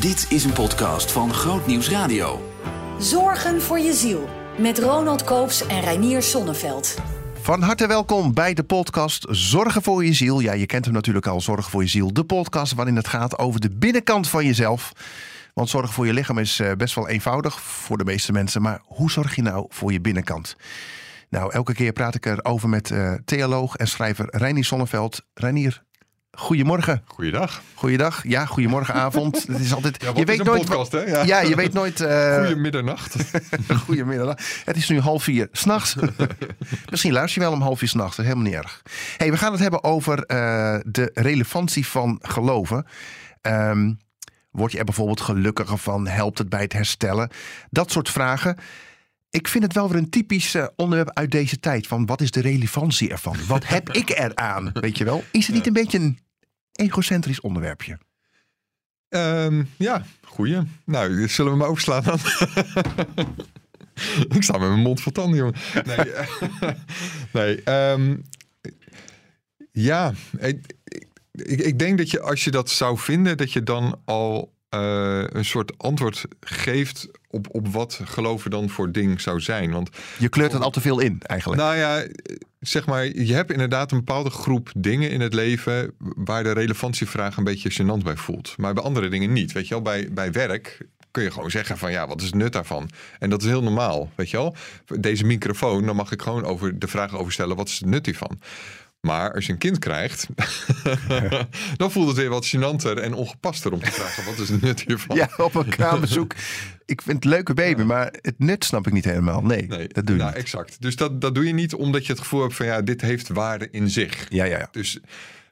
Dit is een podcast van Groot Nieuws Radio. Zorgen voor je ziel. Met Ronald Koops en Reinier Sonneveld. Van harte welkom bij de podcast Zorgen voor je ziel. Ja, je kent hem natuurlijk al, Zorgen voor je ziel. De podcast waarin het gaat over de binnenkant van jezelf. Want zorgen voor je lichaam is eh, best wel eenvoudig voor de meeste mensen. Maar hoe zorg je nou voor je binnenkant? Nou, elke keer praat ik erover met uh, theoloog en schrijver Reinier Sonneveld. Reinier, Goedemorgen. Goeiedag. Goeiedag. Ja, goedemorgenavond. Het is altijd. Ja, je weet nooit. Podcast, hè? Ja. ja. je weet nooit. Uh... Goedemiddernacht. Goedemiddernacht. Het is nu half vier s'nachts. Misschien luister je wel om half vier s'nachts. Dat is helemaal niet erg. Hey, we gaan het hebben over uh, de relevantie van geloven. Um, word je er bijvoorbeeld gelukkiger van? Helpt het bij het herstellen? Dat soort vragen. Ik vind het wel weer een typisch uh, onderwerp uit deze tijd. Van wat is de relevantie ervan? Wat heb ik eraan? Weet je wel? Is het niet een beetje een egocentrisch onderwerpje? Um, ja, goeie. Nou, zullen we maar overslaan dan? ik sta met mijn mond vol tanden, jongen. Nee, nee um, ja, ik, ik, ik, denk dat je als je dat zou vinden, dat je dan al uh, een soort antwoord geeft op, op wat geloven dan voor ding zou zijn. Want, je kleurt het al te veel in, eigenlijk. Nou ja, zeg maar, je hebt inderdaad een bepaalde groep dingen in het leven waar de relevantievraag een beetje gênant bij voelt. Maar bij andere dingen niet. Weet je wel, bij, bij werk kun je gewoon zeggen van ja, wat is het nut daarvan? En dat is heel normaal, weet je wel. Deze microfoon, dan mag ik gewoon over de vraag over stellen, wat is het nut hiervan? Maar als je een kind krijgt, dan voelt het weer wat gênanter en ongepaster om te vragen: wat is het nut hiervan? Ja, op een kraambezoek. ik vind het een leuke baby, maar het nut snap ik niet helemaal. Nee, nee dat doe je nou, niet. Exact. Dus dat, dat doe je niet omdat je het gevoel hebt van ja, dit heeft waarde in zich. Ja, ja, ja. Dus,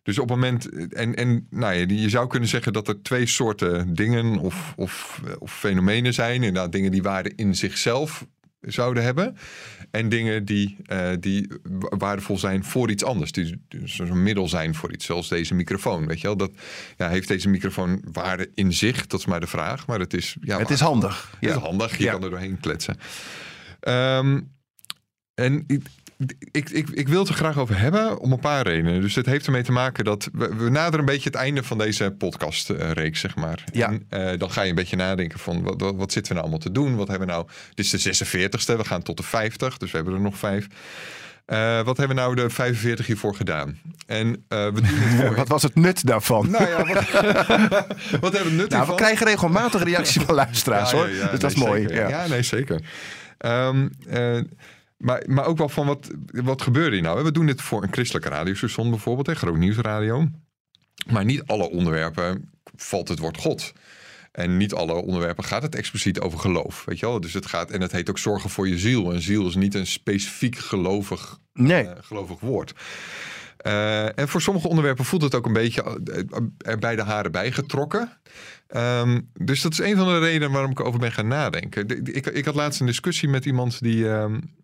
dus op het moment, en, en nou ja, je zou kunnen zeggen dat er twee soorten dingen of, of, of fenomenen zijn. Inderdaad, dingen die waarde in zichzelf zouden hebben. En dingen die, uh, die waardevol zijn voor iets anders. Die dus een middel zijn voor iets, zoals deze microfoon. Weet je wel? Dat, ja, heeft deze microfoon waarde in zich? Dat is maar de vraag. Maar het is, ja, het is handig. Het is handig, je ja. kan er doorheen kletsen. Um, en ik, ik, ik wil het er graag over hebben om een paar redenen. Dus het heeft ermee te maken dat we, we naderen een beetje het einde van deze podcastreeks, zeg maar. Ja. En uh, dan ga je een beetje nadenken van wat, wat, wat, zitten we nou allemaal te doen? Wat hebben we nou? Dit is de 46ste, we gaan tot de 50, dus we hebben er nog vijf. Uh, wat hebben we nou de 45 hiervoor gedaan? En uh, we doen het voor... wat was het nut daarvan? Nou ja, wat, wat hebben we nut nou, We krijgen regelmatig reacties van luisteraars ja, hoor. Ja, ja, dus dat is mooi. Ja. ja. nee, zeker. Um, maar, maar ook wel van wat, wat gebeurde hier nou? We doen dit voor een christelijke radiostation bijvoorbeeld, hè, Groot Nieuwsradio. Maar niet alle onderwerpen valt het woord God. En niet alle onderwerpen gaat het expliciet over geloof. Weet je wel? Dus het gaat, en het heet ook zorgen voor je ziel. En ziel is niet een specifiek gelovig, nee. uh, gelovig woord. Uh, en voor sommige onderwerpen voelt het ook een beetje er bij de haren bijgetrokken. Um, dus dat is een van de redenen waarom ik erover ben gaan nadenken. Ik, ik had laatst een discussie met iemand die, um,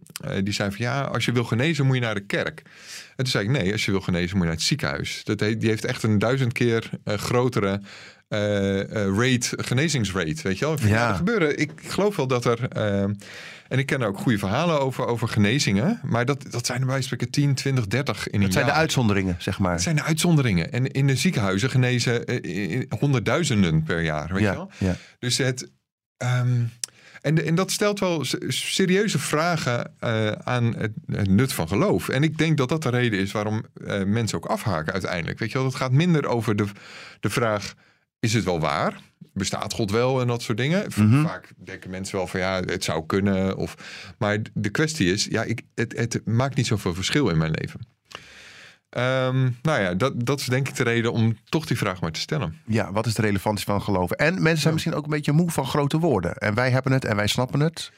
die zei van ja, als je wil genezen moet je naar de kerk. En toen zei ik nee, als je wil genezen moet je naar het ziekenhuis. Dat die heeft echt een duizend keer grotere uh, uh, rate, genezingsrate. Weet je wel? Ja. Dat gebeuren. Ik geloof wel dat er. Uh, en ik ken er ook goede verhalen over, over genezingen. Maar dat, dat zijn er bij spreken 10, 20, 30 in een Dat zijn jaar. de uitzonderingen, zeg maar. Dat zijn de uitzonderingen. En in de ziekenhuizen genezen honderdduizenden per jaar. Weet ja, je wel? Ja. Dus het. Um, en, en dat stelt wel serieuze vragen uh, aan het, het, nut van geloof. En ik denk dat dat de reden is waarom uh, mensen ook afhaken uiteindelijk. Weet je wel, het gaat minder over de, de vraag: is het wel waar? Bestaat God wel en dat soort dingen? Mhm. Vaak denken mensen wel van ja, het zou kunnen. Of, maar de kwestie is, ja, ik, het, het maakt niet zoveel verschil in mijn leven. Um, nou ja, dat, dat is denk ik de reden om toch die vraag maar te stellen. Ja, wat is de relevantie van geloven? En mensen zijn ja. misschien ook een beetje moe van grote woorden. En wij hebben het en wij snappen het.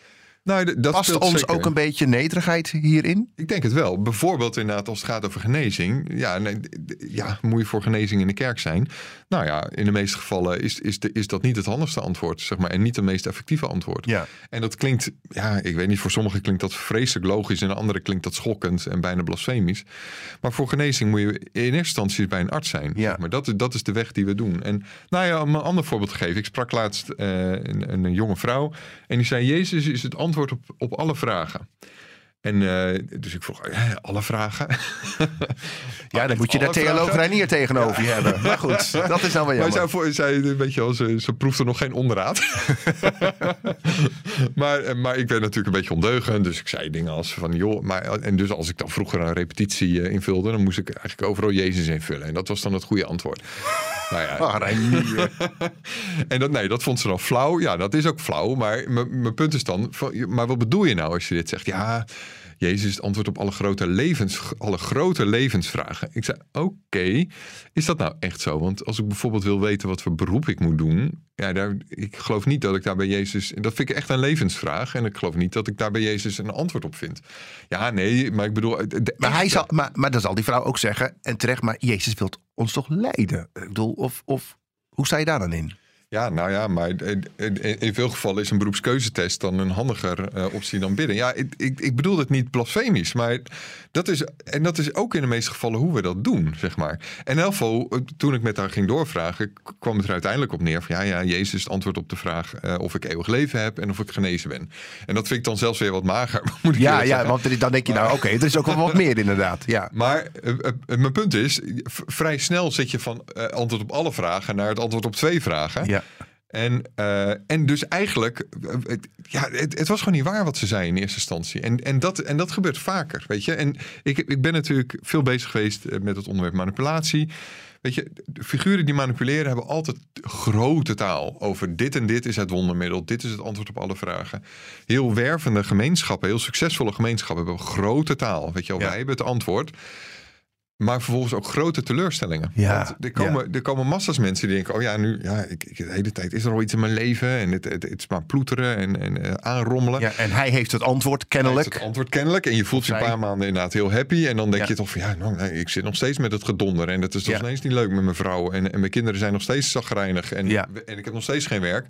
Nou, dat Past ons zeker. ook een beetje nederigheid hierin? Ik denk het wel. Bijvoorbeeld inderdaad als het gaat over genezing. Ja, nee, ja, moet je voor genezing in de kerk zijn? Nou ja, in de meeste gevallen is, is, de, is dat niet het handigste antwoord, zeg maar. En niet het meest effectieve antwoord. Ja. En dat klinkt, ja, ik weet niet, voor sommigen klinkt dat vreselijk logisch. En anderen klinkt dat schokkend en bijna blasfemisch. Maar voor genezing moet je in eerste instantie bij een arts zijn. Ja. Zeg maar dat, dat is de weg die we doen. En nou ja, om een ander voorbeeld te geven. Ik sprak laatst uh, een, een jonge vrouw. En die zei, Jezus is het antwoord op, op alle vragen. En eh, dus ik vroeg, eh, alle vragen? Ja, dan moet je daar theoloog vragen? Reinier tegenover je hebben. Maar goed, dat is dan wel Maar jammer. zij, voor- zij, weet je wel, ze, ze proefde nog geen onderraad. maar, eh, maar ik ben natuurlijk een beetje ondeugend. Dus ik zei dingen als van, joh... Maar, en dus als ik dan vroeger een repetitie eh, invulde... dan moest ik eigenlijk overal Jezus invullen. En dat was dan het goede antwoord. nou ja, Ah, Reinier. en dat, nee, dat vond ze dan flauw. Ja, dat is ook flauw. Maar mijn punt is dan, van, maar wat bedoel je nou als je dit zegt? Ja, Jezus is het antwoord op alle grote, levens, alle grote levensvragen. Ik zei, oké, is dat nou echt zo? Want als ik bijvoorbeeld wil weten wat voor beroep ik moet doen... Ja, daar, ik geloof niet dat ik daar bij Jezus... Dat vind ik echt een levensvraag. En ik geloof niet dat ik daar bij Jezus een antwoord op vind. Ja, nee, maar ik bedoel... de Maar, hij zal, maar, maar dan zal die vrouw ook zeggen, en terecht, maar Jezus wil ons toch leiden? Ik bedoel, of, of hoe sta je daar dan in? Ja, nou ja, maar in, in- in veel gevallen is een beroepskeuzetest dan een handiger eh, optie dan bidden. Ja, ik, ik, ik bedoel het niet blasfemisch, maar dat is, en dat is ook in de meeste gevallen hoe we dat doen, zeg maar. En geval, eh, toen ik met haar ging doorvragen, kwam het er uiteindelijk op neer van ja, ja, Jezus is het antwoord op de vraag eh, of ik eeuwig leven heb en of ik genezen ben. En dat vind ik dan zelfs weer wat mager, moet ik Ja, ja zeggen. want dan denk je nou, oké, er is ook wel wat meer inderdaad. Ja. Maar mijn punt is, vrij snel zit je van antwoord op alle vragen naar het antwoord op twee vragen. Ja. En, eh, en dus eigenlijk, eh, het, ja, het, het was gewoon niet waar wat ze zei in eerste instantie. En, en, dat, en dat gebeurt vaker, weet je. En ik, ik ben natuurlijk veel bezig geweest eh, met het onderwerp manipulatie. Weet je, de figuren die manipuleren hebben altijd grote taal over dit en dit is het wondermiddel, dit is het antwoord op alle vragen. Heel wervende gemeenschappen, heel succesvolle gemeenschappen hebben grote taal. Weet je wel, Ja. wij hebben het antwoord. Maar vervolgens ook grote teleurstellingen. Ja, Want er komen, er komen massa's mensen die denken: oh ja, nu, ja, ik, ik, de hele tijd is er al iets in mijn leven. En het, het, het is maar ploeteren en, en eh, aanrommelen. ja, en hij heeft het antwoord Hij heeft kennelijk. Het antwoord kennelijk. En je voelt je een paar maanden inderdaad heel happy. En dan denk Ja. je toch van ja, nou, nee, ik zit nog steeds met het gedonder. En het is nog steeds niet leuk met mijn vrouw. En, en mijn kinderen zijn nog steeds zagrijnig. En, en ik heb nog steeds geen werk.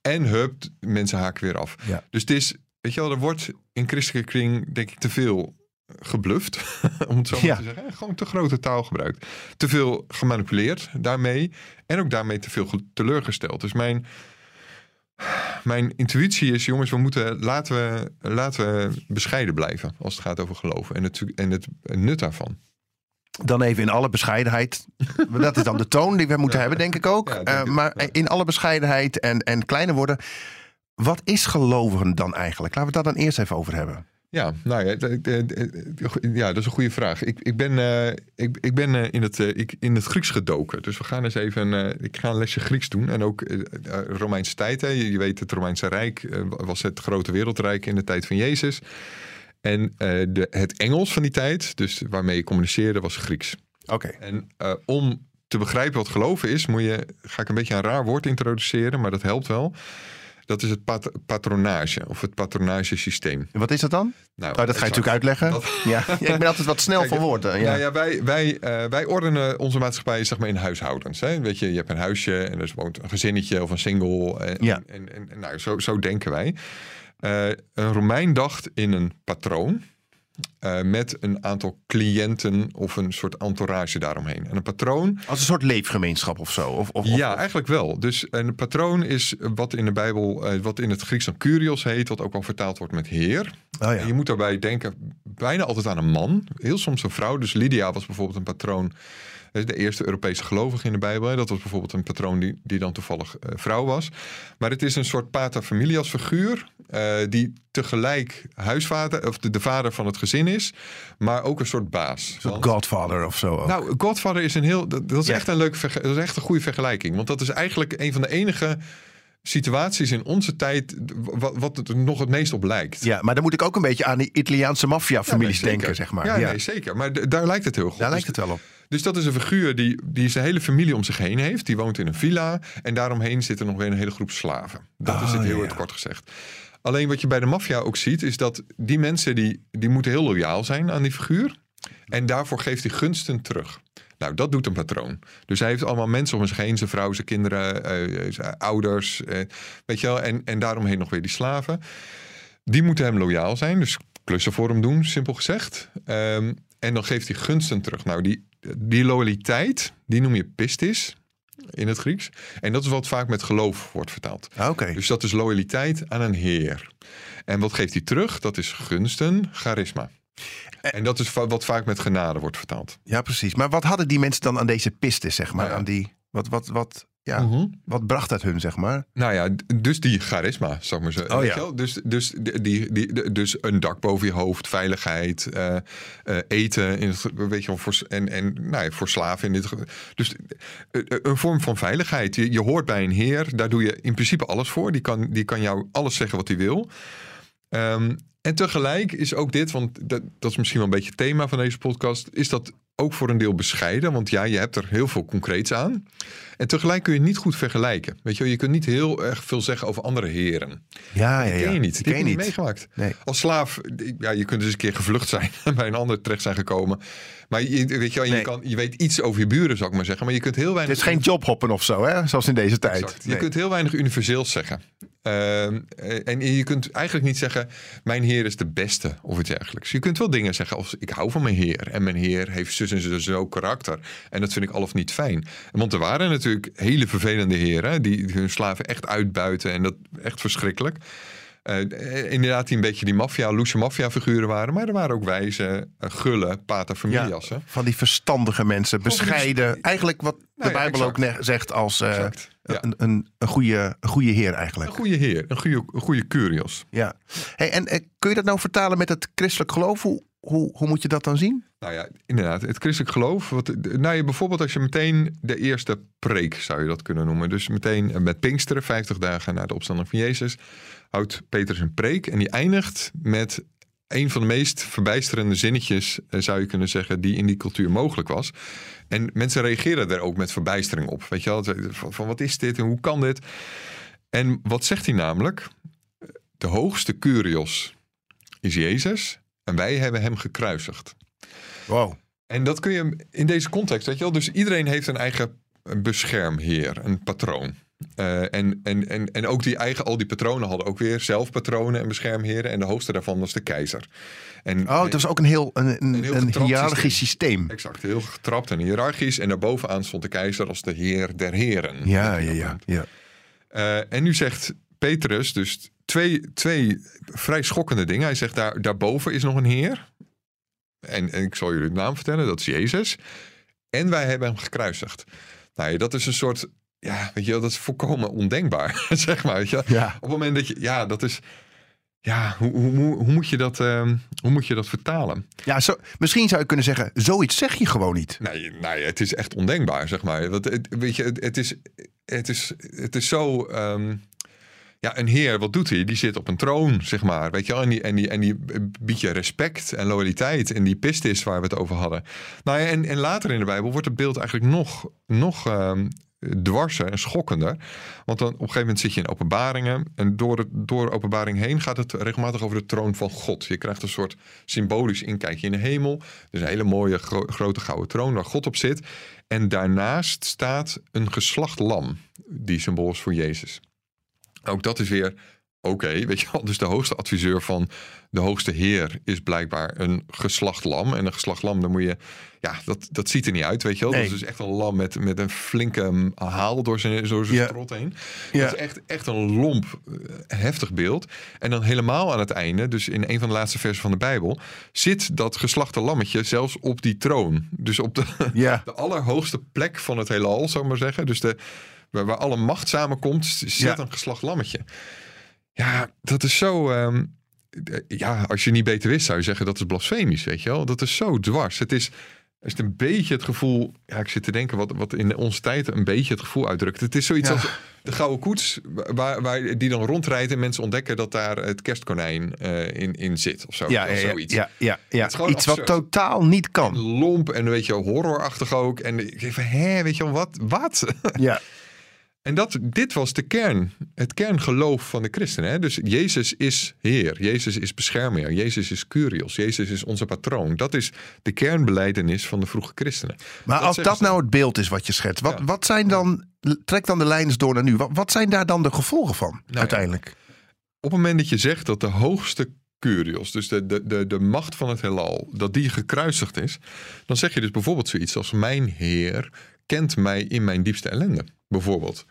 En hup, mensen haken weer af. Ja. Dus het is, weet je wel, er wordt in christelijke kring denk ik te veel gebluft, om het zo maar Ja. te zeggen. Gewoon te grote taal gebruikt. Te veel gemanipuleerd daarmee. En ook daarmee te veel ge- teleurgesteld. Dus mijn, mijn intuïtie is, jongens, we moeten, laten, we, laten we bescheiden blijven als het gaat over geloven. En het, en het nut daarvan. Dan even in alle bescheidenheid. Dat is dan de toon die we moeten hebben, denk ik ook. Ja, denk Eh, maar ja. in alle bescheidenheid en, en kleine woorden. Wat is geloven dan eigenlijk? Laten we het daar dan eerst even over hebben. Ja, nou ja, ja dat is een goede vraag. Ik, ik ben, eh, ik, ik ben eh, in, het, eh, ik, in het Grieks gedoken. Dus we gaan eens even ik ga een lesje Grieks doen. En ook Romeinse tijd. Hè. Je, je weet, het Romeinse Rijk was het grote wereldrijk in de tijd van Jezus. En de, het Engels van die tijd, dus waarmee je communiceerde, was Grieks. Oké. En om te begrijpen wat geloven is, moet je, ga ik een beetje een raar woord introduceren, maar dat helpt wel. Dat is het pat- patronage of het patronagesysteem. Wat is dat dan? Nou, Oh, dat ga je natuurlijk uitleggen. Dat- Ja. ja, ik ben altijd wat snel Kijk, van woorden. Ja. Nou ja, wij, wij, eh, wij ordenen onze maatschappij zeg maar in huishoudens. Hè? Weet je, je hebt een huisje en er woont een gezinnetje of een single. En, Ja. en, en, en nou, zo, zo denken wij. Eh, een Romein dacht in een patroon. Eh, met een aantal cliënten of een soort entourage daaromheen. En een patroon Als een soort leefgemeenschap of zo. Of, of, ja, eigenlijk wel. Dus een patroon is wat in de Bijbel, eh, wat in het Grieks dan Kyrios heet, wat ook wel vertaald wordt met heer. Oh ja. En je moet daarbij denken bijna altijd aan een man, heel soms een vrouw. Dus Lydia was bijvoorbeeld een patroon, de eerste Europese gelovige in de Bijbel. Dat was bijvoorbeeld een patroon die, die dan toevallig eh, vrouw was. Maar het is een soort pater familias figuur, eh, die tegelijk huisvader, of de, de vader van het gezin is, maar ook een soort baas. Een soort Godfather of zo. ook. nou, Godfather is een heel. Dat, dat is Ja. echt een leuke. Dat is echt een goede vergelijking. Want dat is eigenlijk een van de enige situaties in onze tijd. wat, wat het er nog het meest op lijkt. ja, maar dan moet ik ook een beetje aan die Italiaanse maffia-families Ja, nee, denken, zeg maar. Ja, Ja, nee, zeker. Maar d- daar lijkt het heel goed. Daar lijkt Dus- het wel op. Dus dat is een figuur die, die zijn hele familie om zich heen heeft. Die woont in een villa. En daaromheen zit er nog weer een hele groep slaven. Dat is Ah, het heel ja. kort gezegd. Alleen wat je bij de maffia ook ziet, is dat die mensen die, die moeten heel loyaal zijn aan die figuur. En daarvoor geeft hij gunsten terug. Nou, dat doet een patroon. Dus hij heeft allemaal mensen om zich heen. Zijn vrouw, zijn kinderen, eh, zijn ouders. eh, weet je wel. En, en daaromheen nog weer die slaven. Die moeten hem loyaal zijn. Dus klussen voor hem doen, simpel gezegd. Ehm, en dan geeft hij gunsten terug. Nou, die, die loyaliteit, die noem je pistis. in het Grieks. En dat is wat vaak met geloof wordt vertaald. Ah, Oké. Dus dat is loyaliteit aan een heer. En wat geeft hij terug? Dat is gunsten, charisma. En dat is wat vaak met genade wordt vertaald. Ja, precies. Maar wat hadden die mensen dan aan deze piste, zeg maar? Nou ja. Aan die, wat, wat, wat, ja, Mhm. wat bracht dat hun, zeg maar? Nou ja, dus die charisma, zou ik maar zeggen. Oh Weet ja. je wel? Dus, dus, die, die, die- dus een dak boven je hoofd, veiligheid, eh, eh, eten, in het, ge- weet je wel, voor, en, en nou ja, voor slaven. In dit, dus eh, eh, een vorm van veiligheid. Je, je hoort bij een heer, daar doe je in principe alles voor. Die kan, die kan jou alles zeggen wat hij wil. Ehm, en tegelijk is ook dit, want dat, dat is misschien wel een beetje het thema van deze podcast, is dat ook voor een deel bescheiden. Want ja, je hebt er heel veel concreets aan. En tegelijk kun je niet goed vergelijken. Weet je, wel, je kunt niet heel erg veel zeggen over andere heren. Ja, ja, ja. ken je niet. Die ken heb je niet meegemaakt. Nee. Als slaaf, ja, je kunt dus een keer gevlucht zijn en bij een ander terecht zijn gekomen. Maar je, weet je, wel, je, Nee. kan, je weet iets over je buren, zou ik maar zeggen. Maar je kunt heel weinig. Het is geen jobhoppen of zo, hè? Zoals in deze tijd. Exact. Je Nee. kunt heel weinig universeels zeggen. Ehm, eh, en je kunt eigenlijk niet zeggen: Mijn Heer is de beste of iets dergelijks. Je kunt wel dingen zeggen als: Ik hou van mijn Heer. En mijn Heer heeft zus en zo, zo karakter. En dat vind ik al of niet fijn. Want er waren natuurlijk hele vervelende heren die hun slaven echt uitbuiten. En dat echt verschrikkelijk. Eh, inderdaad, die een beetje die maffia, loesje maffia-figuren waren. Maar er waren ook wijze, eh, gulle, pater familias. hè? Van die verstandige mensen, die- bescheiden. Eigenlijk wat de Nou ja, Bijbel ook zegt als eh. Ja. een, een, een, goede, een goede heer eigenlijk. Een goede Heer, een goede, een goede Curios. Ja. Hey, en kun je dat nou vertalen met het christelijk geloof? Hoe, hoe, hoe moet je dat dan zien? Nou ja, inderdaad. Het christelijk geloof. Wat, nou ja, bijvoorbeeld als je meteen de eerste preek zou je dat kunnen noemen. Dus meteen met Pinksteren, 50 dagen na de opstanding van Jezus, houdt Petrus een preek. En die eindigt met een van de meest verbijsterende zinnetjes, eh, zou je kunnen zeggen, die in die cultuur mogelijk was. En mensen reageren er ook met verbijstering op. Weet je wel, van wat is dit en hoe kan dit? En wat zegt hij namelijk? De hoogste Curios is Jezus en wij hebben hem gekruisigd. Wow. En dat kun je in deze context, weet je wel. Dus iedereen heeft een eigen beschermheer, een patroon. Eh, en, en, en, en ook die eigen, al die patronen hadden ook weer zelf patronen en beschermheren. En de hoogste daarvan was de keizer. En, Oh, het was ook een heel, een, een, Een heel een getrapt hiërarchisch systeem. Exact, heel getrapt en hiërarchisch. En daarbovenaan stond de keizer als de heer der heren. Ja, ja, ja. ja. Eh, en nu zegt Petrus dus twee, twee vrij schokkende dingen. Hij zegt daar, daarboven is nog een heer. En, en ik zal jullie de naam vertellen, dat is Jezus. En wij hebben hem gekruisigd. Nou ja, dat is een soort, ja, weet je wel, dat is volkomen ondenkbaar, zeg maar. Weet je? Ja. Op het moment dat je, ja, dat is, ja, hoe, hoe, hoe, moet, je dat, ehm, hoe moet je dat vertalen? Ja, zo, misschien zou je kunnen zeggen, zoiets zeg je gewoon niet. Nee, nee, het is echt ondenkbaar, zeg maar. Want het, weet je, het, het is, het, is, het is zo. ehm, ja, een heer, wat doet hij? Die zit op een troon, zeg maar. Weet je wel? En die, en die, en die biedt je respect en loyaliteit. En die pistis waar we het over hadden. Nou ja, en, en later in de Bijbel wordt het beeld eigenlijk nog, nog ehm, dwarser en schokkender. Want dan op een gegeven moment zit je in openbaringen. En door, het, door openbaring heen gaat het regelmatig over de troon van God. Je krijgt een soort symbolisch inkijkje in de hemel. Dus een hele mooie gro- grote gouden troon waar God op zit. En daarnaast staat een geslacht lam. Die symbool is voor Jezus. Ook dat is weer oké, weet je wel. Dus de hoogste adviseur van de hoogste heer is blijkbaar een geslacht lam. En een geslacht lam, dan moet je... Ja, dat, dat ziet er niet uit, weet je wel. Nee. Dat is dus echt een lam met, met een flinke mm, haal door zijn, door zijn Ja. strot heen. Ja. Dat is echt, echt een lomp, eh, heftig beeld. En dan helemaal aan het einde, dus in een van de laatste versen van de Bijbel... zit dat geslachte lammetje zelfs op die troon. Dus op de, Ja. de allerhoogste plek van het heelal, zou ik maar zeggen. Dus de, waar, waar alle macht samenkomt, zit Ja. een geslacht lammetje. Ja, dat is zo... ehm, eh, ja, als je niet beter wist, zou je zeggen dat is blasfemisch, weet je wel. Dat is zo dwars. Het is, is het een beetje het gevoel... Ja, ik zit te denken wat, wat in onze tijd een beetje het gevoel uitdrukt. Het is zoiets Ja. als de gouden koets, waar, waar die dan rondrijdt en mensen ontdekken dat daar het kerstkonijn eh, in, in zit of zo. Ja, Of ja, zoiets. ja, ja, ja. Iets wat totaal niet kan. Lomp en een beetje horrorachtig ook. En ik denk van, hè, weet je wel, wat? Wat? Ja, En dat, dit was de kern, het kerngeloof van de christenen. Hè? Dus Jezus is Heer, Jezus is beschermer, Jezus is Curios, Jezus is onze patroon. Dat is de kernbeleidenis van de vroege christenen. maar als dat nou het beeld is wat je schetst, wat, Ja. wat zijn dan, trek dan de lijnen door naar nu. Wat, wat zijn daar dan de gevolgen van Nou ja. uiteindelijk? Op het moment dat je zegt dat de hoogste Curios, dus de, de, de, de macht van het heelal, dat die gekruisigd is, dan zeg je dus bijvoorbeeld zoiets als mijn Heer kent mij in mijn diepste ellende, bijvoorbeeld.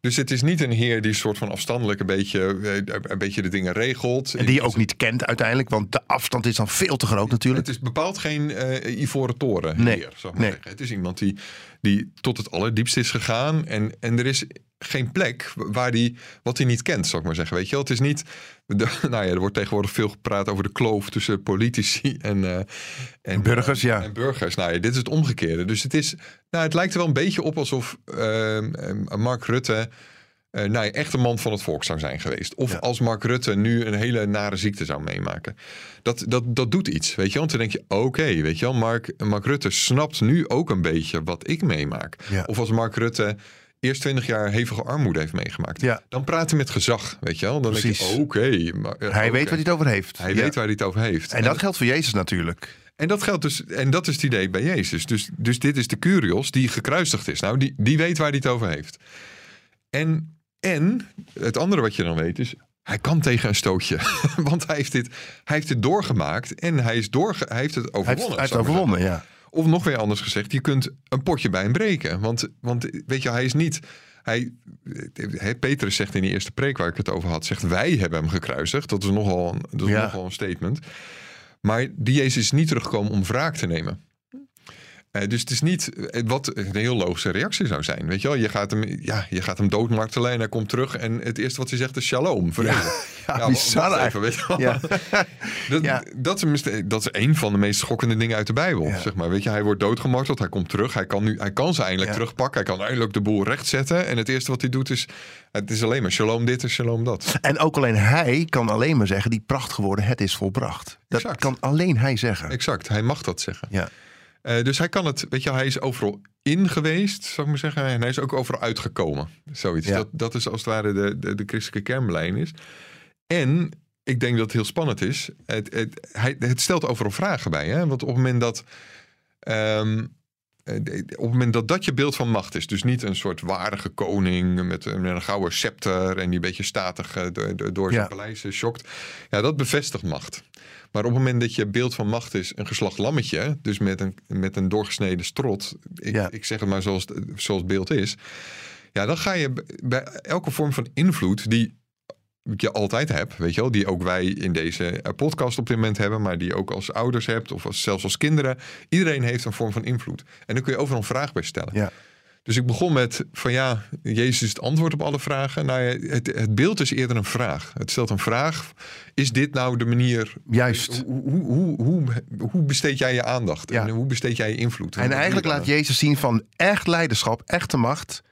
Dus het is niet een heer die soort van afstandelijk een beetje, eh, een beetje de dingen regelt. En die je ook niet kent uiteindelijk, want de afstand is dan veel te groot natuurlijk. Het is bepaald geen uh, ivoren toren Nee. heer, maar Nee. zeggen. Het is iemand die, die tot het allerdiepste is gegaan. En, en er is geen plek waar die, wat hij niet kent, zou ik maar zeggen. Weet je wel? Het is niet, de, nou ja, er wordt tegenwoordig veel gepraat over de kloof tussen politici en, eh, en Burgers, ja. En burgers. Nou ja, dit is het omgekeerde. Dus het is, nou, het lijkt er wel een beetje op alsof ehm, Mark Rutte eh, nou ja, echt een man van het volk zou zijn geweest. Of Ja. als Mark Rutte nu een hele nare ziekte zou meemaken. Dat, dat, dat doet iets, weet je wel. Want dan denk je, oké, weet je wel, Mark, Mark Rutte snapt nu ook een beetje wat ik meemaak. Ja. Of als Mark Rutte eerst 20 jaar hevige armoede heeft meegemaakt. Ja. Dan praat hij met gezag, weet je wel. Dan denk Precies. je, oké. maar- eh, Hij weet wat hij het over heeft. Hij Ja. weet waar hij het over heeft. En dat geldt voor Jezus natuurlijk. En dat geldt dus, en dat is het idee bij Jezus. Dus, dus dit is de Curios die gekruisigd is. Nou, die, die weet waar hij het over heeft. En, en het andere wat je dan weet is, hij kan tegen een stootje. Want hij heeft dit, hij heeft dit doorgemaakt en hij, is doorge, hij heeft het Hij heeft, overwonnen. hij heeft maar overwonnen, ja. Of nog weer anders gezegd, je kunt een potje bij hem breken. Want, want weet je, hij is niet... Hij, hè, Petrus zegt in die eerste preek waar ik het over had, zegt wij hebben hem gekruisigd. Dat is nogal een, dat is Ja. nogal een statement. Maar die Jezus is niet teruggekomen om wraak te nemen. Eh, dus het is niet eh, wat een heel logische reactie zou zijn. Weet je wel, je gaat hem, ja, je gaat hem doodmartelen en hij komt terug. En het eerste wat hij zegt is shalom. vrede. ja, bizar wacht even, weet je wel. Ja. Dat, Ja. dat, is, mis- dat is een van de meest schokkende dingen uit de Bijbel. Zeg maar. Weet je, hij wordt doodgemarteld, hij komt terug. Hij kan, nu, hij kan ze eindelijk terugpakken. Hij kan eindelijk de boel rechtzetten. En het eerste wat hij doet is... Het is alleen maar shalom dit en shalom dat. En ook alleen hij kan alleen maar zeggen, die prachtige woorden, het is volbracht. Dat Exact. kan alleen hij zeggen. Exact, hij mag dat zeggen. Ja. Eh, dus hij kan het, weet je, hij is overal in geweest, zou ik maar zeggen. En hij is ook overal uitgekomen. Zoiets. Ja. Dat, dat is als het ware de, de, de christelijke kernbeleid is. En ik denk dat het heel spannend is. Het, het, hij, het stelt overal vragen bij. Hè? Want op het moment dat. ehm, eh, op het moment dat dat je beeld van macht is, dus niet een soort waardige koning met, een- met een gouden scepter en die een beetje statig eh, door, door- zijn Ja. paleis eh, schokt, ja, dat bevestigt macht. Maar op het moment dat je beeld van macht is een geslacht lammetje, dus met een, met een doorgesneden strot, ik, Ja. ik zeg het maar zoals, zoals het beeld is, ja, dan ga je bij elke vorm van invloed die je altijd hebt, weet je wel, die ook wij in deze eh, podcast op dit moment hebben, maar die je ook als ouders hebt of als, zelfs als kinderen. Iedereen heeft een vorm van invloed. En dan kun je overal een vraag bij stellen. Ja. Dus ik begon met van ja, Jezus is het antwoord op alle vragen. Nou ja, het, het beeld is eerder een vraag. Het stelt een vraag. Is dit nou de manier? Juist. Hoe, hoe, hoe, hoe, hoe besteed jij je aandacht? Ja. En hoe besteed jij je invloed? En eigenlijk laat Jezus zien van echt leiderschap, echte macht,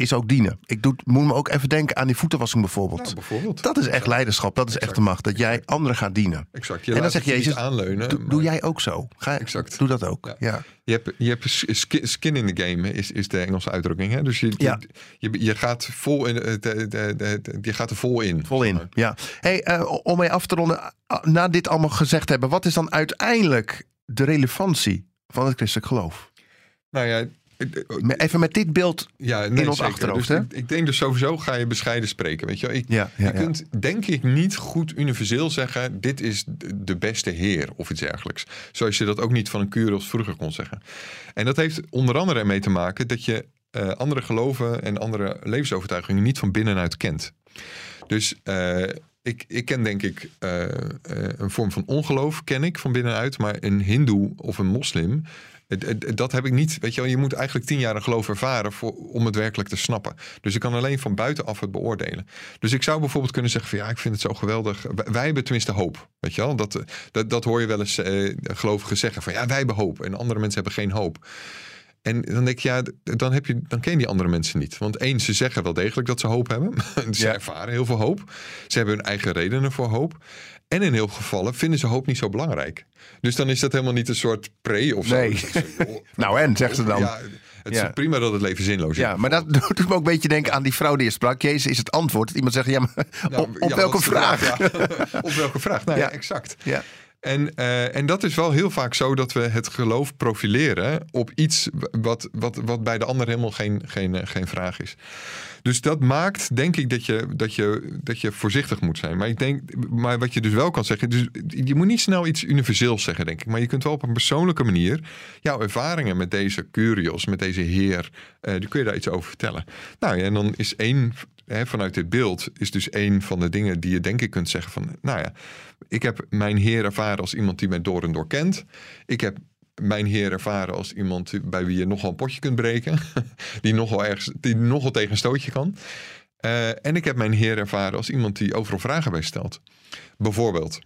is ook dienen. Ik doe, moet me ook even denken aan die voetenwassing bijvoorbeeld. Nou, bijvoorbeeld. dat is echt leiderschap, dat is Exact. echte macht. Dat jij anderen gaat dienen. Exact. Je En dan zegt Jezus, aanleunen. Doe, maar doe jij ook zo. Ga, Exact. Doe dat ook. Ja. Ja. Je hebt, je hebt sk- skin in the game, is, is de Engelse uitdrukking. Hè? Dus je, Ja. je, je, gaat vol in, de, de, de, de- je gaat er vol in. Vol in. Ja. Hey, eh, om mee af te ronden, na dit allemaal gezegd hebben, wat is dan uiteindelijk de relevantie van het christelijk geloof? Nou ja, eh, Even met dit beeld. ja nee, in ons zeker. achterhoofd, Dus hè? ik, ik denk dus sowieso ga je bescheiden spreken. Weet je, wel. ik, Ja, ja, je kunt denk ik niet goed universeel zeggen: dit is de beste heer of iets dergelijks. Zoals je dat ook niet van een Curios vroeger kon zeggen. En dat heeft onder andere ermee te maken dat je eh, andere geloven en andere levensovertuigingen niet van binnenuit kent. Dus eh, ik, ik ken denk ik eh, eh, een vorm van ongeloof, ken ik van binnenuit. Maar een hindoe of een moslim, dat heb ik niet. Weet je wel, je moet eigenlijk tien jaar een geloof ervaren voor, om het werkelijk te snappen. Dus ik kan alleen van buitenaf het beoordelen. Dus ik zou bijvoorbeeld kunnen zeggen van ja, ik vind het zo geweldig. Wij, hebben tenminste hoop. Weet je wel, dat, dat, dat hoor je wel eens eh, gelovigen zeggen van ja, wij hebben hoop. En andere mensen hebben geen hoop. En dan denk ik, ja, dan, heb je, dan ken je die andere mensen niet. Want één, ze zeggen wel degelijk dat ze hoop hebben. ze Ja. ervaren heel veel hoop. Ze hebben hun eigen redenen voor hoop. En in heel veel gevallen vinden ze hoop niet zo belangrijk. Dus dan is dat helemaal niet een soort pre of zo. Nee. Nou en, zegt ze dan. Ja, het is prima dat het leven zinloos is. Ja, maar dat doet me ook een beetje denken aan die vrouw die je sprak. Jezus is het antwoord. Dat iemand zegt, ja, maar Nou, op, op ja, welke vraag? Ja. op welke vraag? Nou ja, Ja. exact. Ja. En, eh, en dat is wel heel vaak zo dat we het geloof profileren op iets wat, wat, wat bij de ander helemaal geen, geen, eh, geen vraag is. Dus dat maakt, denk ik, dat je, dat, je, dat je voorzichtig moet zijn. Maar, ik denk, maar wat je dus wel kan zeggen, dus je moet niet snel iets universeels zeggen, denk ik. Maar je kunt wel op een persoonlijke manier jouw ervaringen met deze Curios, met deze Heer, uh, die kun je daar iets over vertellen. Nou ja, en dan is één vanuit dit beeld is dus een van de dingen die je denk ik kunt zeggen van, nou ja, ik heb mijn Heer ervaren als iemand die mij door en door kent. Ik heb mijn Heer ervaren als iemand bij wie je nogal een potje kunt breken, die nogal ergens, die nogal tegen een stootje kan. Uh, en ik heb mijn Heer ervaren als iemand die overal vragen bij stelt. Bijvoorbeeld,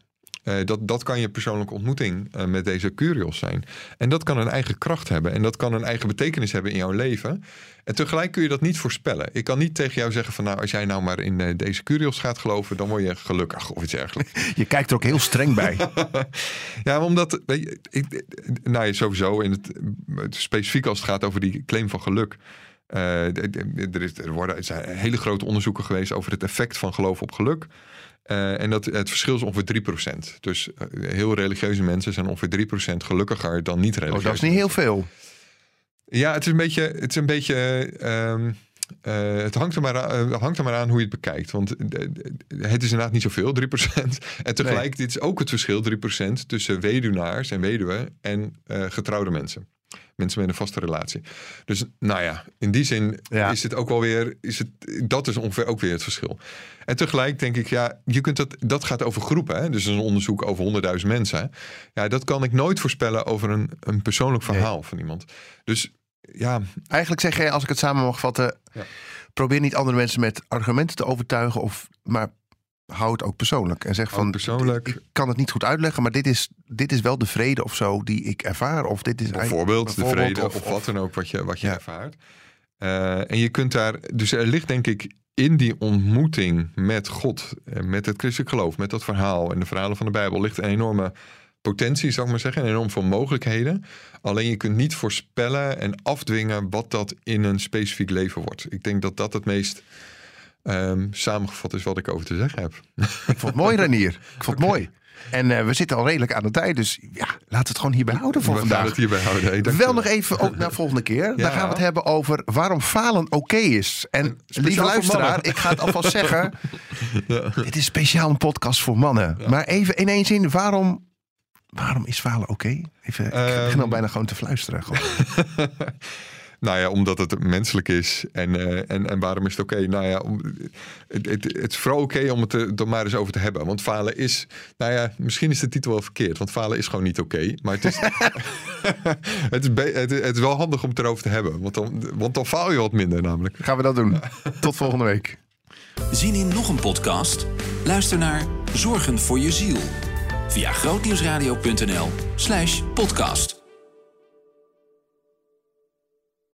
dat, dat kan je persoonlijke ontmoeting uh, met deze Curios zijn. En dat kan een eigen kracht hebben. En dat kan een eigen betekenis hebben in jouw leven. En tegelijk kun je dat niet voorspellen. Ik kan niet tegen jou zeggen van nou, als jij nou maar in uh, deze Curios gaat geloven, dan word je gelukkig of iets dergelijks. Je kijkt er ook heel streng bij. ja, omdat, weet je, ik, nou sowieso, in het, specifiek als het gaat over die claim van geluk. er, is, er, worden, er zijn hele grote onderzoeken geweest over het effect van geloof op geluk. Uh, en dat, het verschil is ongeveer 3%. Dus uh, heel religieuze mensen zijn ongeveer 3% gelukkiger dan niet religieuze. Oh, dat is niet heel veel. Ja, het is een beetje. Het, is een beetje, um, uh, het hangt, er maar aan, hangt er maar aan hoe je het bekijkt. Want het is inderdaad niet zoveel, 3%. En tegelijk, nee. dit is ook het verschil, 3% tussen weduwnaars en weduwen en getrouwde mensen mensen met een vaste relatie. Dus nou ja, in die zin ja. is het ook wel weer, is het, dat is ongeveer ook weer het verschil. En tegelijk denk ik, ja, je kunt dat, dat gaat over groepen. Hè? Dus een onderzoek over honderdduizend mensen. Ja, dat kan ik nooit voorspellen over een, een persoonlijk verhaal nee. van iemand. Dus ja. Eigenlijk zeg jij, als ik het samen mag vatten, ja. probeer niet andere mensen met argumenten te overtuigen, of, maar hou het ook persoonlijk. En zeg van, persoonlijk. ik kan het niet goed uitleggen, maar dit is, dit is wel de vrede of zo die ik ervaar. Of dit is bijvoorbeeld, de vrede of, of, wat dan ook wat je, wat je ja. ervaart. Uh, en je kunt daar, dus er ligt denk ik in die ontmoeting met God, met het christelijk geloof, met dat verhaal en de verhalen van de Bijbel, ligt een enorme potentie, zou ik maar zeggen, en enorm veel mogelijkheden. Alleen je kunt niet voorspellen en afdwingen wat dat in een specifiek leven wordt. Ik denk dat dat het meest um, samengevat is wat ik over te zeggen heb. Ik vond het mooi, Renier. Ik vond het okay. mooi. En uh, we zitten al redelijk aan de tijd, dus ja, laten we het gewoon hierbij houden voor we vandaag. Gaan het hierbij houden. Wel nog even ook naar volgende keer. Ja. Dan gaan we het hebben over waarom falen oké okay is. En speciaal lieve luisteraar, ik ga het alvast zeggen. ja. Het is speciaal een podcast voor mannen. Ja. Maar even in één zin, waarom, waarom is falen oké? Okay? Even, ik begin al bijna gewoon te fluisteren. Nou ja, omdat het menselijk is. En, uh, en, en waarom is het oké? Okay? Nou ja, om, het, het, het, is vooral oké okay om het er, er maar eens over te hebben. Want falen is, nou ja, misschien is de titel wel verkeerd. Want falen is gewoon niet oké. Okay, maar het is, het, is het, het, is wel handig om het erover te hebben. Want dan, want dan faal je wat minder namelijk. Gaan we dat doen. Tot volgende week. Zien in nog een podcast? Luister naar Zorgen voor je ziel. Via grootnieuwsradio.nl slash podcast.